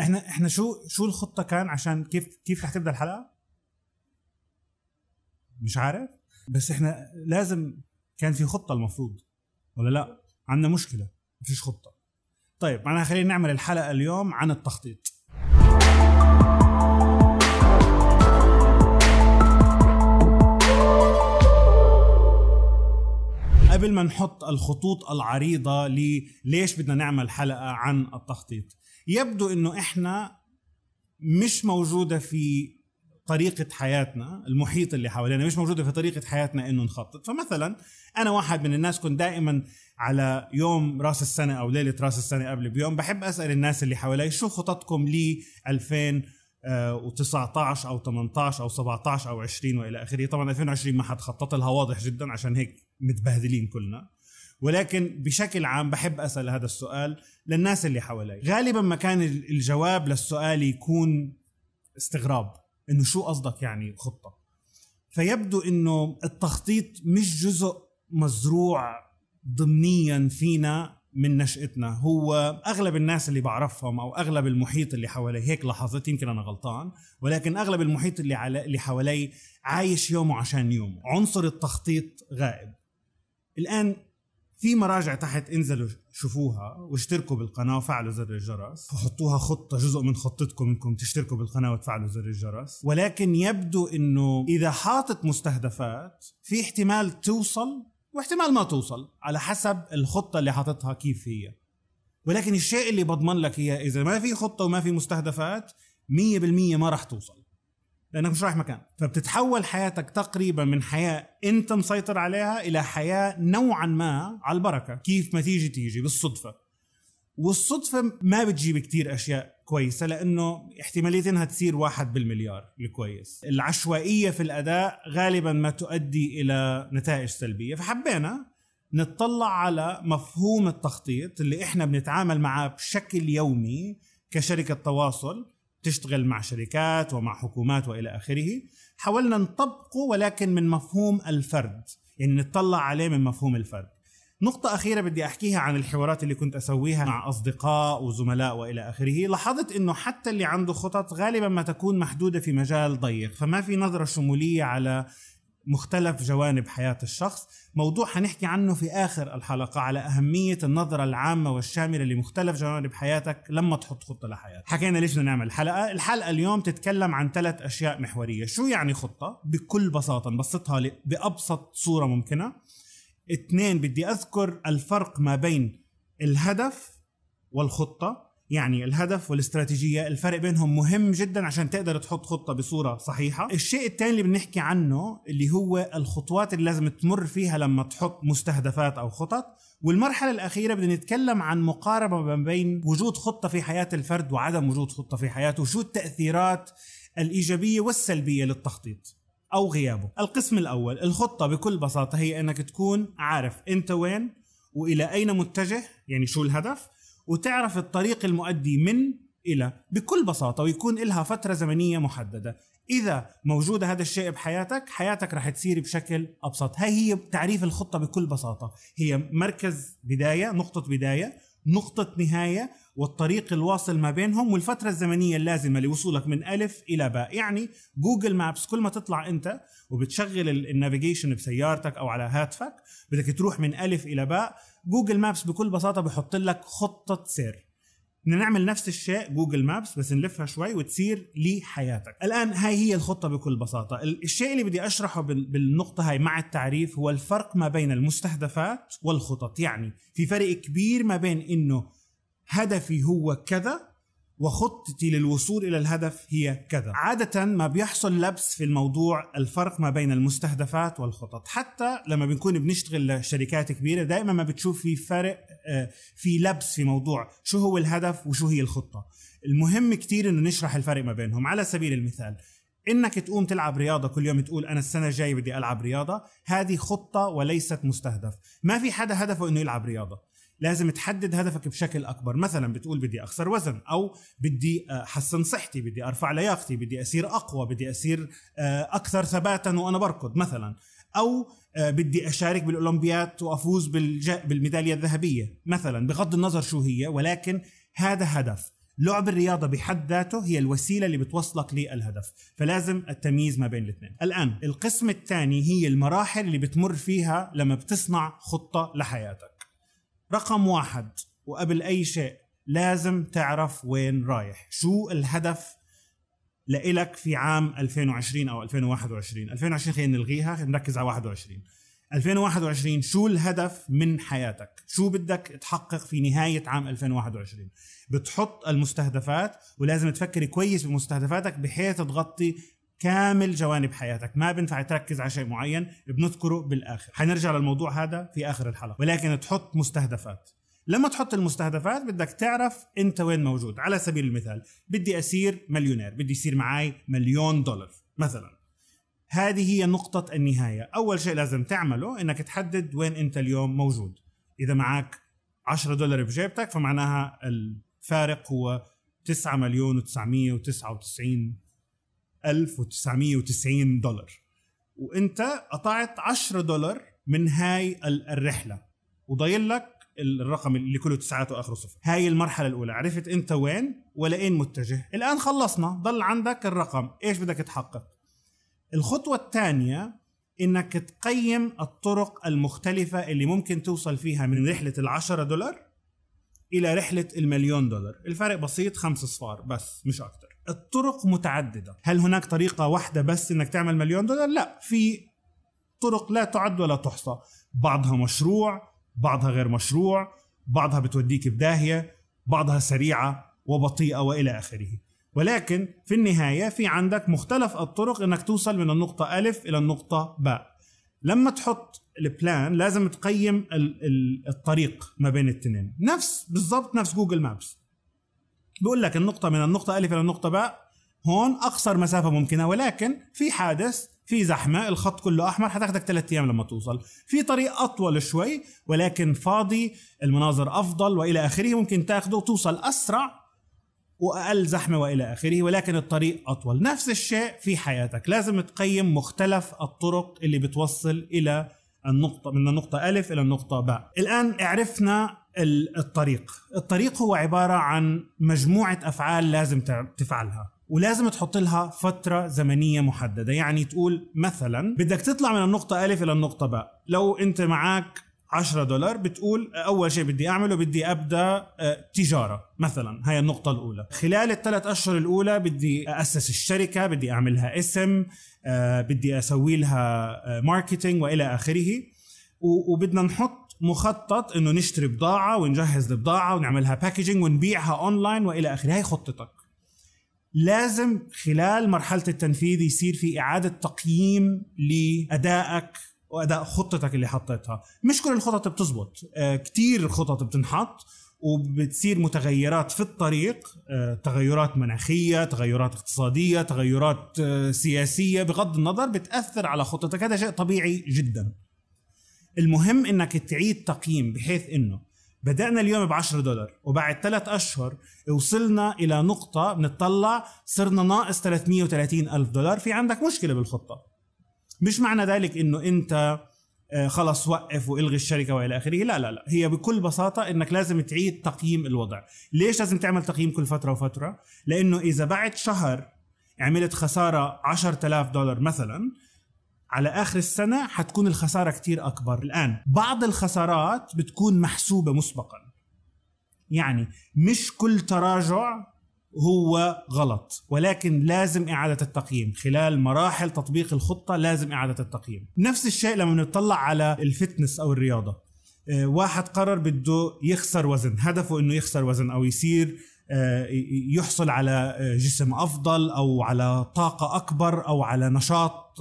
إحنا إحنا شو شو الخطة كان عشان كيف كيف رح تبدأ الحلقة؟ مش عارف. بس إحنا لازم كان في خطة المفروض ولا لا؟ عندنا مشكلة مفيش خطة. طيب معناها خلينا نعمل الحلقة اليوم عن التخطيط. قبل ما نحط الخطوط العريضة ليش بدنا نعمل حلقة عن التخطيط؟ يبدو إنه إحنا مش موجودة في طريقة حياتنا المحيط اللي حوالينا مش موجودة في طريقة حياتنا إنه نخطط. فمثلا أنا واحد من الناس كنت دائما على يوم رأس السنة أو ليلة رأس السنة قبل بيوم بحب أسأل الناس اللي حوالي شو خططكم ل 2019 أو 18 أو 17 أو 20 وإلى آخره. طبعا 2020 ما حد خطط لها واضح جدا عشان هيك متبهدلين كلنا. ولكن بشكل عام بحب أسأل هذا السؤال للناس اللي حوالي. غالبا ما كان الجواب للسؤال يكون استغراب إنه شو قصدك يعني خطة؟ فيبدو إنه التخطيط مش جزء مزروع ضمنيا فينا من نشأتنا. هو أغلب الناس اللي بعرفهم أو أغلب المحيط اللي حوالي هيك لاحظت يمكن أنا غلطان ولكن أغلب المحيط اللي على اللي حوالي عايش يومه عشان يومه. عنصر التخطيط غائب. الآن في مراجع تحت انزلوا شوفوها واشتركوا بالقناة وفعلوا زر الجرس. وحطوها خطة جزء من خطتكم انكم تشتركوا بالقناة وتفعلوا زر الجرس. ولكن يبدو انه إذا حاطط مستهدفات في احتمال توصل واحتمال ما توصل على حسب الخطة اللي حاططها كيف هي. ولكن الشيء اللي بضمن لك اياه إذا ما في خطة وما في مستهدفات 100% ما راح توصل. لأنك مش رايح مكان. فبتتحول حياتك تقريبا من حياة أنت مسيطر عليها إلى حياة نوعا ما على البركة. كيف ما تيجي تيجي بالصدفة. والصدفة ما بتجيب كتير أشياء كويسة لأنه احتماليه إنها تصير واحد بالمليار الكويس. العشوائية في الأداء غالبا ما تؤدي إلى نتائج سلبية. فحبينا نطلع على مفهوم التخطيط اللي إحنا بنتعامل معاه بشكل يومي كشركة تواصل. تشتغل مع شركات ومع حكومات وإلى آخره. حاولنا نطبقه ولكن من مفهوم الفرد يعني نطلع عليه من مفهوم الفرد. نقطة أخيرة بدي أحكيها عن الحوارات اللي كنت أسويها مع أصدقاء وزملاء وإلى آخره. لاحظت أنه حتى اللي عنده خطط غالبا ما تكون محدودة في مجال ضيق فما في نظرة شمولية على مختلف جوانب حياة الشخص. موضوع حنحكي عنه في آخر الحلقة على أهمية النظرة العامة والشاملة لمختلف جوانب حياتك لما تحط خطة لحياتك. حكينا ليش بدنا نعمل حلقة الحلقة اليوم تتكلم عن ثلاث أشياء محورية. شو يعني خطة؟ بكل بساطة نبسطها بأبسط صورة ممكنة. اثنين بدي أذكر الفرق ما بين الهدف والخطة. يعني الهدف والاستراتيجية الفرق بينهم مهم جدا عشان تقدر تحط خطة بصورة صحيحة. الشيء الثاني اللي بنحكي عنه اللي هو الخطوات اللي لازم تمر فيها لما تحط مستهدفات أو خطط. والمرحلة الأخيرة بدنا نتكلم عن مقاربة ما بين وجود خطة في حياة الفرد وعدم وجود خطة في حياته وشو التأثيرات الإيجابية والسلبية للتخطيط أو غيابه. القسم الأول الخطة بكل بساطة هي أنك تكون عارف أنت وين وإلى أين متجه يعني شو الهدف وتعرف الطريق المؤدي من إلى بكل بساطة ويكون إلها فترة زمنية محددة. إذا موجود هذا الشيء بحياتك حياتك رح تصير بشكل أبسط. هاي هي تعريف الخطة بكل بساطة. هي مركز بداية نقطة بداية نقطة نهاية والطريق الواصل ما بينهم والفترة الزمنية اللازمة لوصولك من ألف إلى باء. يعني Google Maps كل ما تطلع أنت وبتشغل ال navigation بسيارتك أو على هاتفك بدك تروح من ألف إلى باء Google Maps بكل بساطة بحط لك خطة سير نعمل نفس الشيء Google Maps بس نلفها شوي وتصير لحياتك الآن هاي هي الخطة بكل بساطة. الشيء اللي بدي أشرحه بالنقطة هاي مع التعريف هو الفرق ما بين المستهدفات والخطط. يعني في فرق كبير ما بين إنه هدفي هو كذا وخطتي للوصول إلى الهدف هي كذا. عادة ما بيحصل لبس في الموضوع الفرق ما بين المستهدفات والخطط. حتى لما بنكون بنشتغل لشركات كبيرة دائما ما بتشوف في فرق آه، في لبس في موضوع شو هو الهدف وشو هي الخطة. المهم كتير إنه نشرح الفرق ما بينهم. على سبيل المثال إنك تقوم تلعب رياضة كل يوم تقول أنا السنة الجاية بدي ألعب رياضة هذه خطة وليست مستهدف. ما في حدا هدفه إنه يلعب رياضة. لازم تحدد هدفك بشكل أكبر. مثلا بتقول بدي أخسر وزن أو بدي احسن صحتي بدي أرفع لياقتي بدي اصير أقوى بدي اصير آه، أكثر ثباتا وأنا بركض مثلا. أو آه، بدي أشارك بالاولمبياد وأفوز بالميدالية الذهبية مثلا. بغض النظر شو هي ولكن هذا هدف. لعب الرياضة بحد ذاته هي الوسيلة اللي بتوصلك للهدف. فلازم التمييز ما بين الاثنين. الآن القسم الثاني هي المراحل اللي بتمر فيها لما بتصنع خطة لحياتك. رقم واحد وقبل أي شيء لازم تعرف وين رايح. شو الهدف لإلك في عام 2020 أو 2021 2020 خلينا نلغيها نركز على 21 2021 شو الهدف من حياتك؟ شو بدك تحقق في نهاية عام 2021 بتحط المستهدفات ولازم تفكري كويس بمستهدفاتك بحيث تغطي كامل جوانب حياتك. ما بينفع تركز على شيء معين بنذكره بالآخر. حنرجع للموضوع هذا في آخر الحلقة. ولكن تحط مستهدفات. لما تحط المستهدفات بدك تعرف أنت وين موجود. على سبيل المثال بدي اصير مليونير بدي يصير معي مليون دولار مثلا. هذه هي نقطة النهاية. أول شيء لازم تعمله إنك تحدد وين أنت اليوم موجود. إذا معك 10 دولار بجيبتك فمعناها الفارق هو 9 مليون و999 ألف و990 دولار. وانت قطعت 10 دولار من هاي الرحلة. وضايل لك الرقم اللي كله تسعات واخره صفر. هاي المرحلة الأولى. عرفت انت وين؟ ولأين متجه. الآن خلصنا. ضل عندك الرقم. إيش بدك تحقق؟ الخطوة الثانية إنك تقيم الطرق المختلفة اللي ممكن توصل فيها من رحلة العشرة دولار إلى رحلة المليون دولار. الفرق بسيط خمس صفار بس مش أكثر الطرق متعددة. هل هناك طريقة واحدة بس إنك تعمل مليون دولار؟ لا. في طرق لا تعد ولا تحصى. بعضها مشروع بعضها غير مشروع بعضها بتوديك بداهية بعضها سريعة وبطيئة وإلى آخره. ولكن في النهاية في عندك مختلف الطرق إنك توصل من النقطة ألف إلى النقطة باء. لما تحط البلان لازم تقيم الطريق ما بين الاثنين نفس بالضبط نفس جوجل مابس. بيقول لك النقطة من النقطة ألف إلى النقطة باء. هون أقصر مسافة ممكنة ولكن في حادث في زحمة الخط كله أحمر حتاخدك ثلاث أيام لما توصل. في طريق أطول شوي ولكن فاضي المناظر أفضل وإلى آخره ممكن تاخده وتوصل أسرع. وأقل زحمة وإلى آخره ولكن الطريق أطول. نفس الشيء في حياتك. لازم تقيم مختلف الطرق اللي بتوصل إلى النقطة من النقطة ألف إلى النقطة باء الآن عرفنا الطريق. الطريق هو عبارة عن مجموعة أفعال لازم تفعلها ولازم تحط لها فترة زمنية محددة. يعني تقول مثلا بدك تطلع من النقطة ألف إلى النقطة باء لو أنت معك 10 دولار بتقول أول شيء بدي أعمله بدي أبدأ آه، تجارة. مثلا هاي النقطة الأولى. خلال الثلاث أشهر الأولى بدي أسس الشركة بدي أعملها اسم آه، بدي أسوي لها marketing وإلى آخره. وبدنا نحط مخطط إنه نشتري بضاعة ونجهز البضاعه ونعملها packaging ونبيعها اونلاين وإلى آخره. هاي خطتك. لازم خلال مرحلة التنفيذ يصير في إعادة تقييم لأدائك واداء خطتك اللي حطيتها. مش كل الخطط بتزبط. آه كتير خطط بتنحط وبتصير متغيرات في الطريق. آه تغيرات مناخية تغيرات اقتصادية تغيرات آه سياسية بغض النظر بتأثر على خطتك. هذا شيء طبيعي جدا. المهم إنك تعيد تقييم بحيث إنه بدأنا اليوم ب 10 دولار وبعد ثلاث أشهر وصلنا إلى نقطة بنطلع صرنا ناقص 330 ألف دولار. في عندك مشكلة بالخطة. مش معنى ذلك إنه أنت آه، خلص وقف والغي الشركة وإلى آخره. لا لا لا. هي بكل بساطة إنك لازم تعيد تقييم الوضع. ليش لازم تعمل تقييم كل فترة وفترة؟ لأنه إذا بعد شهر عملت خسارة 10000 دولار مثلا على آخر السنة حتكون الخسارة كتير أكبر. الآن بعض الخسارات بتكون محسوبة مسبقا. يعني مش كل تراجع هو غلط. ولكن لازم إعادة التقييم. خلال مراحل تطبيق الخطة لازم إعادة التقييم. نفس الشيء لما نطلع على الفتنس أو الرياضة. آه، واحد قرر بده يخسر وزن. هدفه إنه يخسر وزن أو يصير يحصل على آه، جسم أفضل أو على طاقة أكبر أو على نشاط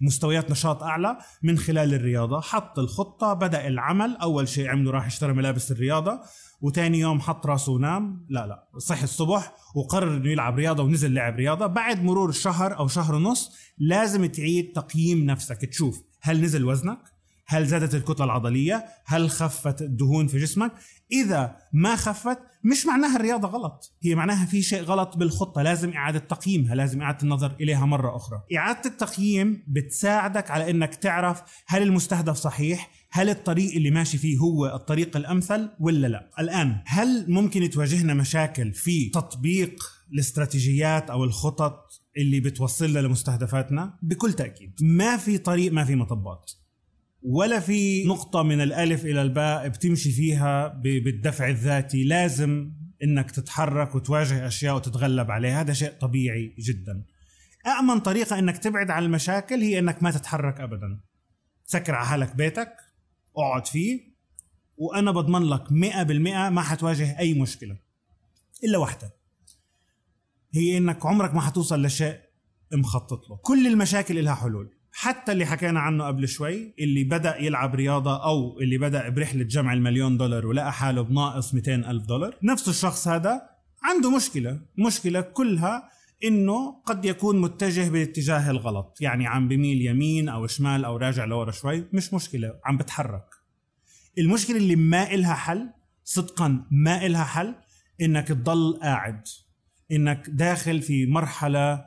مستويات نشاط أعلى من خلال الرياضة. حط الخطة بدأ العمل أول شيء عمله راح اشترى ملابس الرياضة وتاني يوم حط راسه ونام. لا لا صحي الصبح وقرر إنه يلعب رياضة ونزل لعب رياضة. بعد مرور شهر أو شهر ونص لازم تعيد تقييم نفسك. تشوف هل نزل وزنك؟ هل زادت الكتلة العضلية؟ هل خفت الدهون في جسمك؟ إذا ما خفت مش معناها الرياضة غلط. هي معناها في شيء غلط بالخطة. لازم إعادة تقييمها لازم إعادة النظر إليها مرة أخرى. إعادة التقييم بتساعدك على إنك تعرف هل المستهدف صحيح هل الطريق اللي ماشي فيه هو الطريق الأمثل ولا لا. الآن هل ممكن تواجهنا مشاكل في تطبيق الاستراتيجيات أو الخطط اللي بتوصلنا لمستهدفاتنا؟ بكل تأكيد. ما في طريق ما في مطبات. ولا في نقطة من الألف إلى الباء بتمشي فيها بالدفع الذاتي. لازم إنك تتحرك وتواجه أشياء وتتغلب عليها. هذا شيء طبيعي جدا. أأمن طريقة إنك تبعد عن المشاكل هي إنك ما تتحرك أبدا. سكر على حالك بيتك اقعد فيه وأنا بضمن لك مئة بالمئة ما حتواجه أي مشكلة. إلا واحدة. هي إنك عمرك ما حتوصل لشيء مخطط له. كل المشاكل لها حلول. حتى اللي حكينا عنه قبل شوي اللي بدأ يلعب رياضة أو اللي بدأ برحلة جمع المليون دولار ولقى حاله بناقص 200 ألف دولار نفس الشخص هذا عنده مشكلة مشكلة كلها إنه قد يكون متجه بالاتجاه الغلط يعني عم بميل يمين أو شمال أو راجع لورا شوي مش مشكلة عم بتحرك. المشكلة اللي ما إلها حل صدقا ما إلها حل إنك تضل قاعد إنك داخل في مرحلة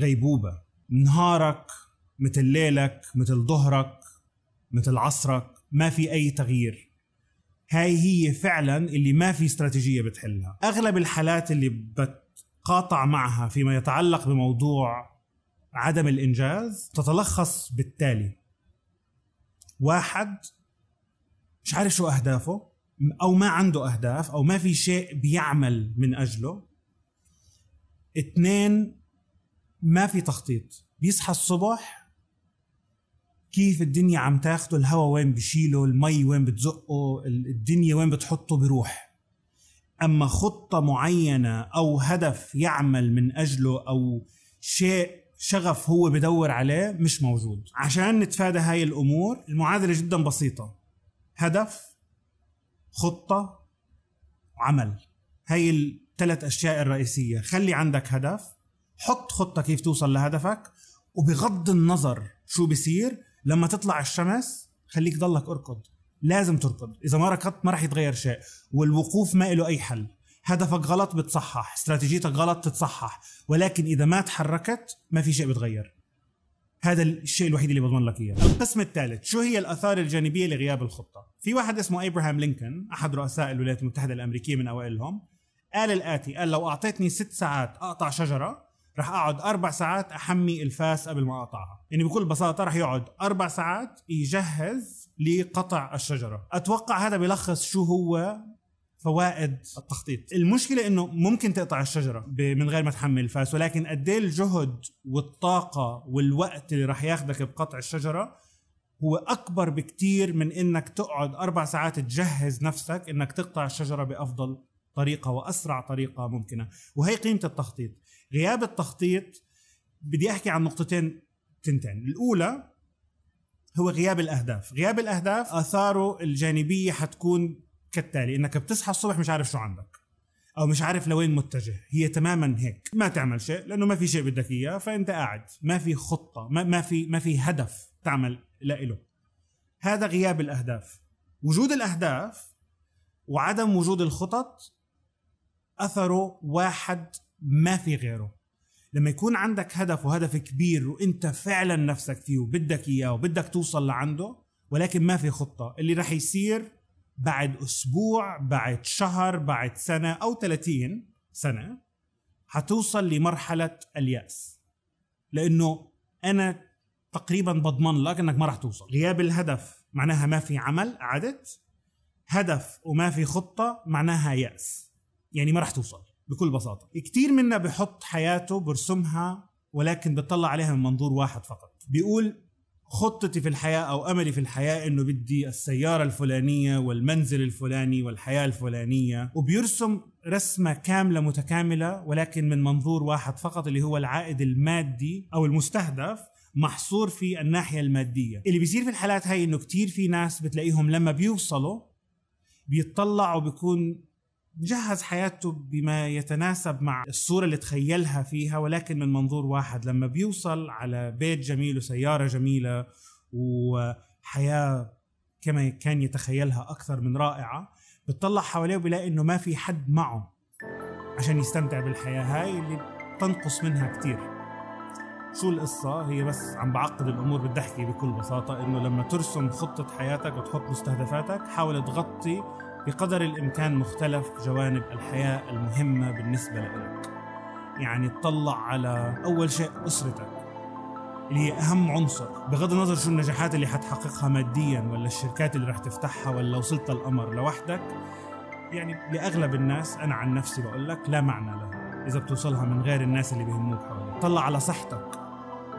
غيبوبة. نهارك مثل ليلك مثل ظهرك مثل عصرك ما في أي تغيير. هاي هي فعلا اللي ما في استراتيجية بتحلها. أغلب الحالات اللي بتقاطع معها فيما يتعلق بموضوع عدم الإنجاز تتلخص بالتالي. واحد مش عارف شو أهدافه أو ما عنده أهداف أو ما في شيء بيعمل من أجله. اثنين ما في تخطيط. بيصحى الصبح كيف الدنيا عم تاخده؟ الهواء وين بشيله؟ المي وين بتزقه؟ الدنيا وين بتحطه؟ بروح. أما خطة معينة أو هدف يعمل من أجله أو شيء شغف هو بدور عليه مش موجود. عشان نتفادى هاي الأمور المعادلة جدا بسيطة. هدف خطة وعمل هاي الثلاث أشياء الرئيسية. خلي عندك هدف. حط خطه كيف توصل لهدفك وبغض النظر شو بصير لما تطلع الشمس خليك ضلك أركض. لازم تركض. إذا ما ركضت ما راح يتغير شيء. والوقوف ما له أي حل. هدفك غلط بتصحح. استراتيجيتك غلط تتصحح. ولكن إذا ما تحركت ما في شيء بتغير هذا الشيء الوحيد اللي بضمن لك إياه. القسم الثالث شو هي الآثار الجانبية لغياب الخطة؟ في واحد اسمه ابراهام لينكولن أحد رؤساء الولايات المتحدة الأمريكية من أوائلهم. قال الآتي قال لو أعطيتني ست ساعات أقطع شجرة رح أقعد أربع ساعات أحمي الفاس قبل ما أقطعها. يعني بكل بساطة رح يقعد أربع ساعات يجهز لقطع الشجرة. أتوقع هذا بيلخص شو هو فوائد التخطيط. المشكلة إنه ممكن تقطع الشجرة من غير ما تحمل الفاس ولكن قد إيه الجهد والطاقة والوقت اللي رح ياخذك بقطع الشجرة هو أكبر بكتير من إنك تقعد أربع ساعات تجهز نفسك إنك تقطع الشجرة بأفضل طريقة وأسرع طريقة ممكنة. وهي قيمة التخطيط. غياب التخطيط بدي أحكي عن نقطتين تنتين. الأولى هو غياب الأهداف. غياب الأهداف آثاره الجانبية حتكون كالتالي إنك بتصحى الصبح مش عارف شو عندك أو مش عارف لوين متجه. هي تماما هيك. ما تعمل شيء لأنه ما في شيء بدك إياه فأنت قاعد. ما في خطة ما, ما في ما في هدف تعمل له هذا غياب الأهداف. وجود الأهداف وعدم وجود الخطط أثره واحد ما في غيره. لما يكون عندك هدف وهدف كبير وانت فعلا نفسك فيه وبدك إياه وبدك توصل لعنده ولكن ما في خطة. اللي رح يصير بعد أسبوع بعد شهر بعد سنة أو 30 سنة حتوصل لمرحلة اليأس. لأنه أنا تقريبا بضمن لك إنك ما رح توصل. غياب الهدف معناها ما في عمل عدت هدف وما في خطة معناها يأس. يعني ما رح توصل. بكل بساطة. كثير منا بحط حياته برسمها ولكن بتطلع عليها من منظور واحد فقط. بيقول خطتي في الحياة أو أملي في الحياة إنه بدي السيارة الفلانية والمنزل الفلاني والحياة الفلانية. وبيرسم رسمة كاملة متكاملة ولكن من منظور واحد فقط اللي هو العائد المادي أو المستهدف محصور في الناحية المادية. اللي بيصير في الحالات هاي إنه كتير في ناس بتلاقيهم لما بيوصلوا بيطلعوا بيكون جهز حياته بما يتناسب مع الصورة اللي تخيلها فيها ولكن من منظور واحد لما بيوصل على بيت جميل وسيارة جميلة وحياة كما كان يتخيلها أكثر من رائعة بتطلع حواليه وبيلاقي إنه ما في حد معه عشان يستمتع بالحياة هاي اللي تنقص منها كتير شو القصة؟ هي بس عم بعقد الأمور بدي أحكي بكل بساطة إنه لما ترسم خطة حياتك وتحط مستهدفاتك حاول تغطي بقدر الإمكان مختلف جوانب الحياة المهمة بالنسبة لك يعني تطلع على أول شيء أسرتك. اللي هي أهم عنصر بغض النظر شو النجاحات اللي حتحققها ماديا ولا الشركات اللي رح تفتحها ولا وصلت القمر لوحدك. يعني لأغلب الناس أنا عن نفسي بقول لك لا معنى لها. إذا بتوصلها من غير الناس اللي بيهموك حواليك. طلع على صحتك.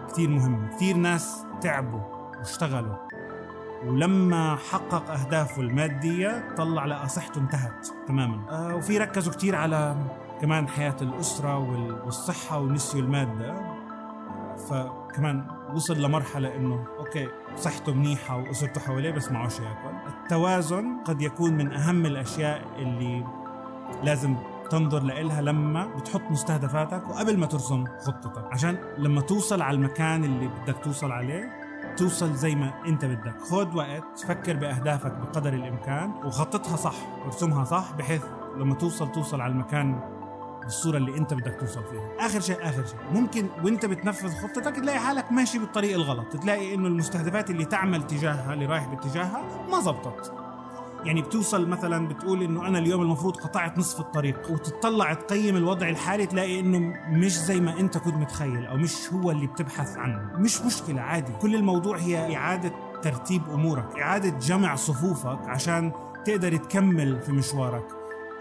كثير مهمة كثير ناس تعبوا واشتغلوا. ولما حقق أهدافه المادية طلع لقى صحته انتهت تماما. آه وفي ركزوا كثير على كمان حياة الأسرة والصحة ونسيوا المادة. فكمان وصل لمرحلة إنه أوكي صحته منيحة وأسرته حواليه بس معوش ياكل. التوازن قد يكون من أهم الأشياء اللي لازم تنظر لإلها لما بتحط مستهدفاتك وقبل ما ترسم خطتك. عشان لما توصل على المكان اللي بدك توصل عليه توصل زي ما انت بدك. خذ وقت فكر بأهدافك بقدر الإمكان وخططها صح وارسمها صح بحيث لما توصل توصل على المكان بالصورة اللي انت بدك توصل فيها. آخر شيء آخر شيء. ممكن وانت بتنفذ خطتك تلاقي حالك ماشي بالطريق الغلط تلاقي إنه المستهدفات اللي تعمل تجاهها اللي رايح باتجاهها ما زبطت. يعني بتوصل مثلا بتقول إنه أنا اليوم المفروض قطعت نصف الطريق وتطلع تقيم الوضع الحالي تلاقي إنه مش زي ما أنت كنت متخيل أو مش هو اللي بتبحث عنه. مش مشكلة عادي. كل الموضوع هي إعادة ترتيب أمورك إعادة جمع صفوفك عشان تقدر تكمل في مشوارك.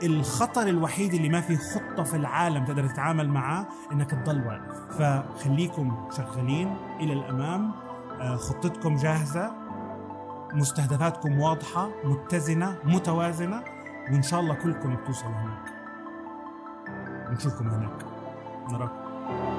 الخطر الوحيد اللي ما في خطة في العالم تقدر تتعامل معاه إنك تضل واقف. فخليكم شغالين إلى الأمام. آه، خطتكم جاهزة. مستهدفاتكم واضحة متزنة متوازنة وإن شاء الله كلكم بتوصلوا هناك. نشوفكم هناك. نراكم.